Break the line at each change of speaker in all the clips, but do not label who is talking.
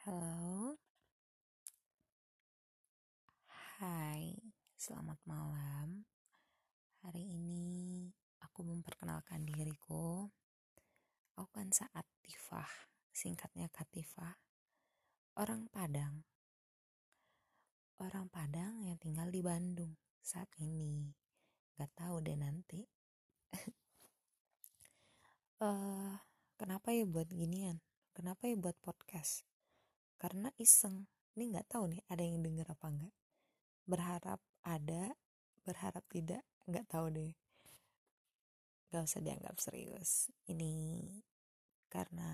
Halo. Hai, selamat malam. Hari ini aku memperkenalkan diriku. Aku kan saat Tifah, singkatnya Katifah. Orang Padang. Orang Padang yang tinggal di Bandung saat ini. Gak tahu deh nanti. uh, kenapa ya buat ginian? Kenapa ya buat podcast? Karena iseng. Ini nggak tahu nih ada yang denger apa enggak berharap ada berharap tidak nggak tahu deh. Gak usah dianggap serius. Ini karena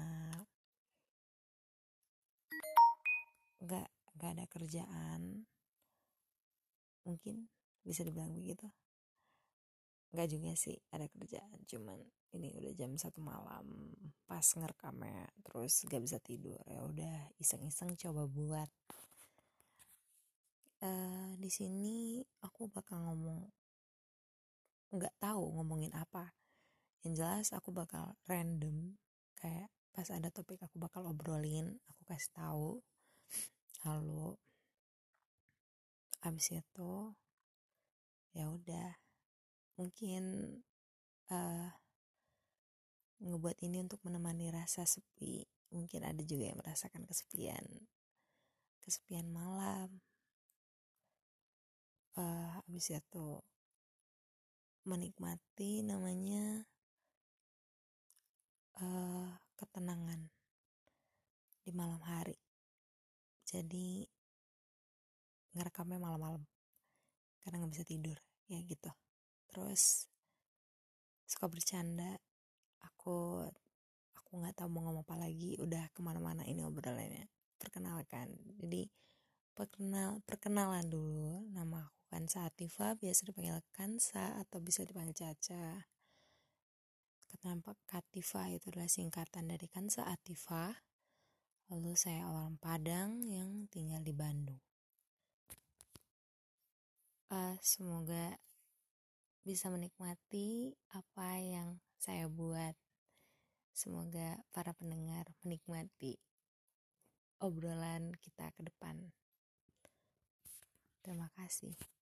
nggak nggak ada kerjaan. Mungkin bisa dibilang begitu nggak juga sih ada kerjaan cuman ini udah jam satu malam pas ngerekamnya terus gak bisa tidur ya udah iseng-iseng coba buat. Uh, di sini aku bakal ngomong nggak tahu ngomongin apa. Yang jelas aku bakal random kayak pas ada topik aku bakal obrolin aku kasih tahu lalu abis itu ya udah mungkin uh, ngebuat ini untuk menemani rasa sepi. Mungkin ada juga yang merasakan kesepian kesepian malam. Uh, habis itu menikmati namanya uh, ketenangan di malam hari. Jadi ngerekamnya malam-malam karena nggak bisa tidur ya gitu terus suka bercanda aku aku nggak tahu mau ngomong apa lagi udah ke mana-mana ini obrolannya perkenalkan jadi perkenal perkenalan dulu nama aku Kansa Atifa biasa dipanggil Kansa atau bisa dipanggil Caca. Kenapa Katifa itu adalah singkatan dari Kansa Atifa. Lalu saya orang Padang yang tinggal di Bandung. Uh, semoga bisa menikmati apa yang saya buat. Semoga para pendengar menikmati obrolan kita ke depan. Terima kasih.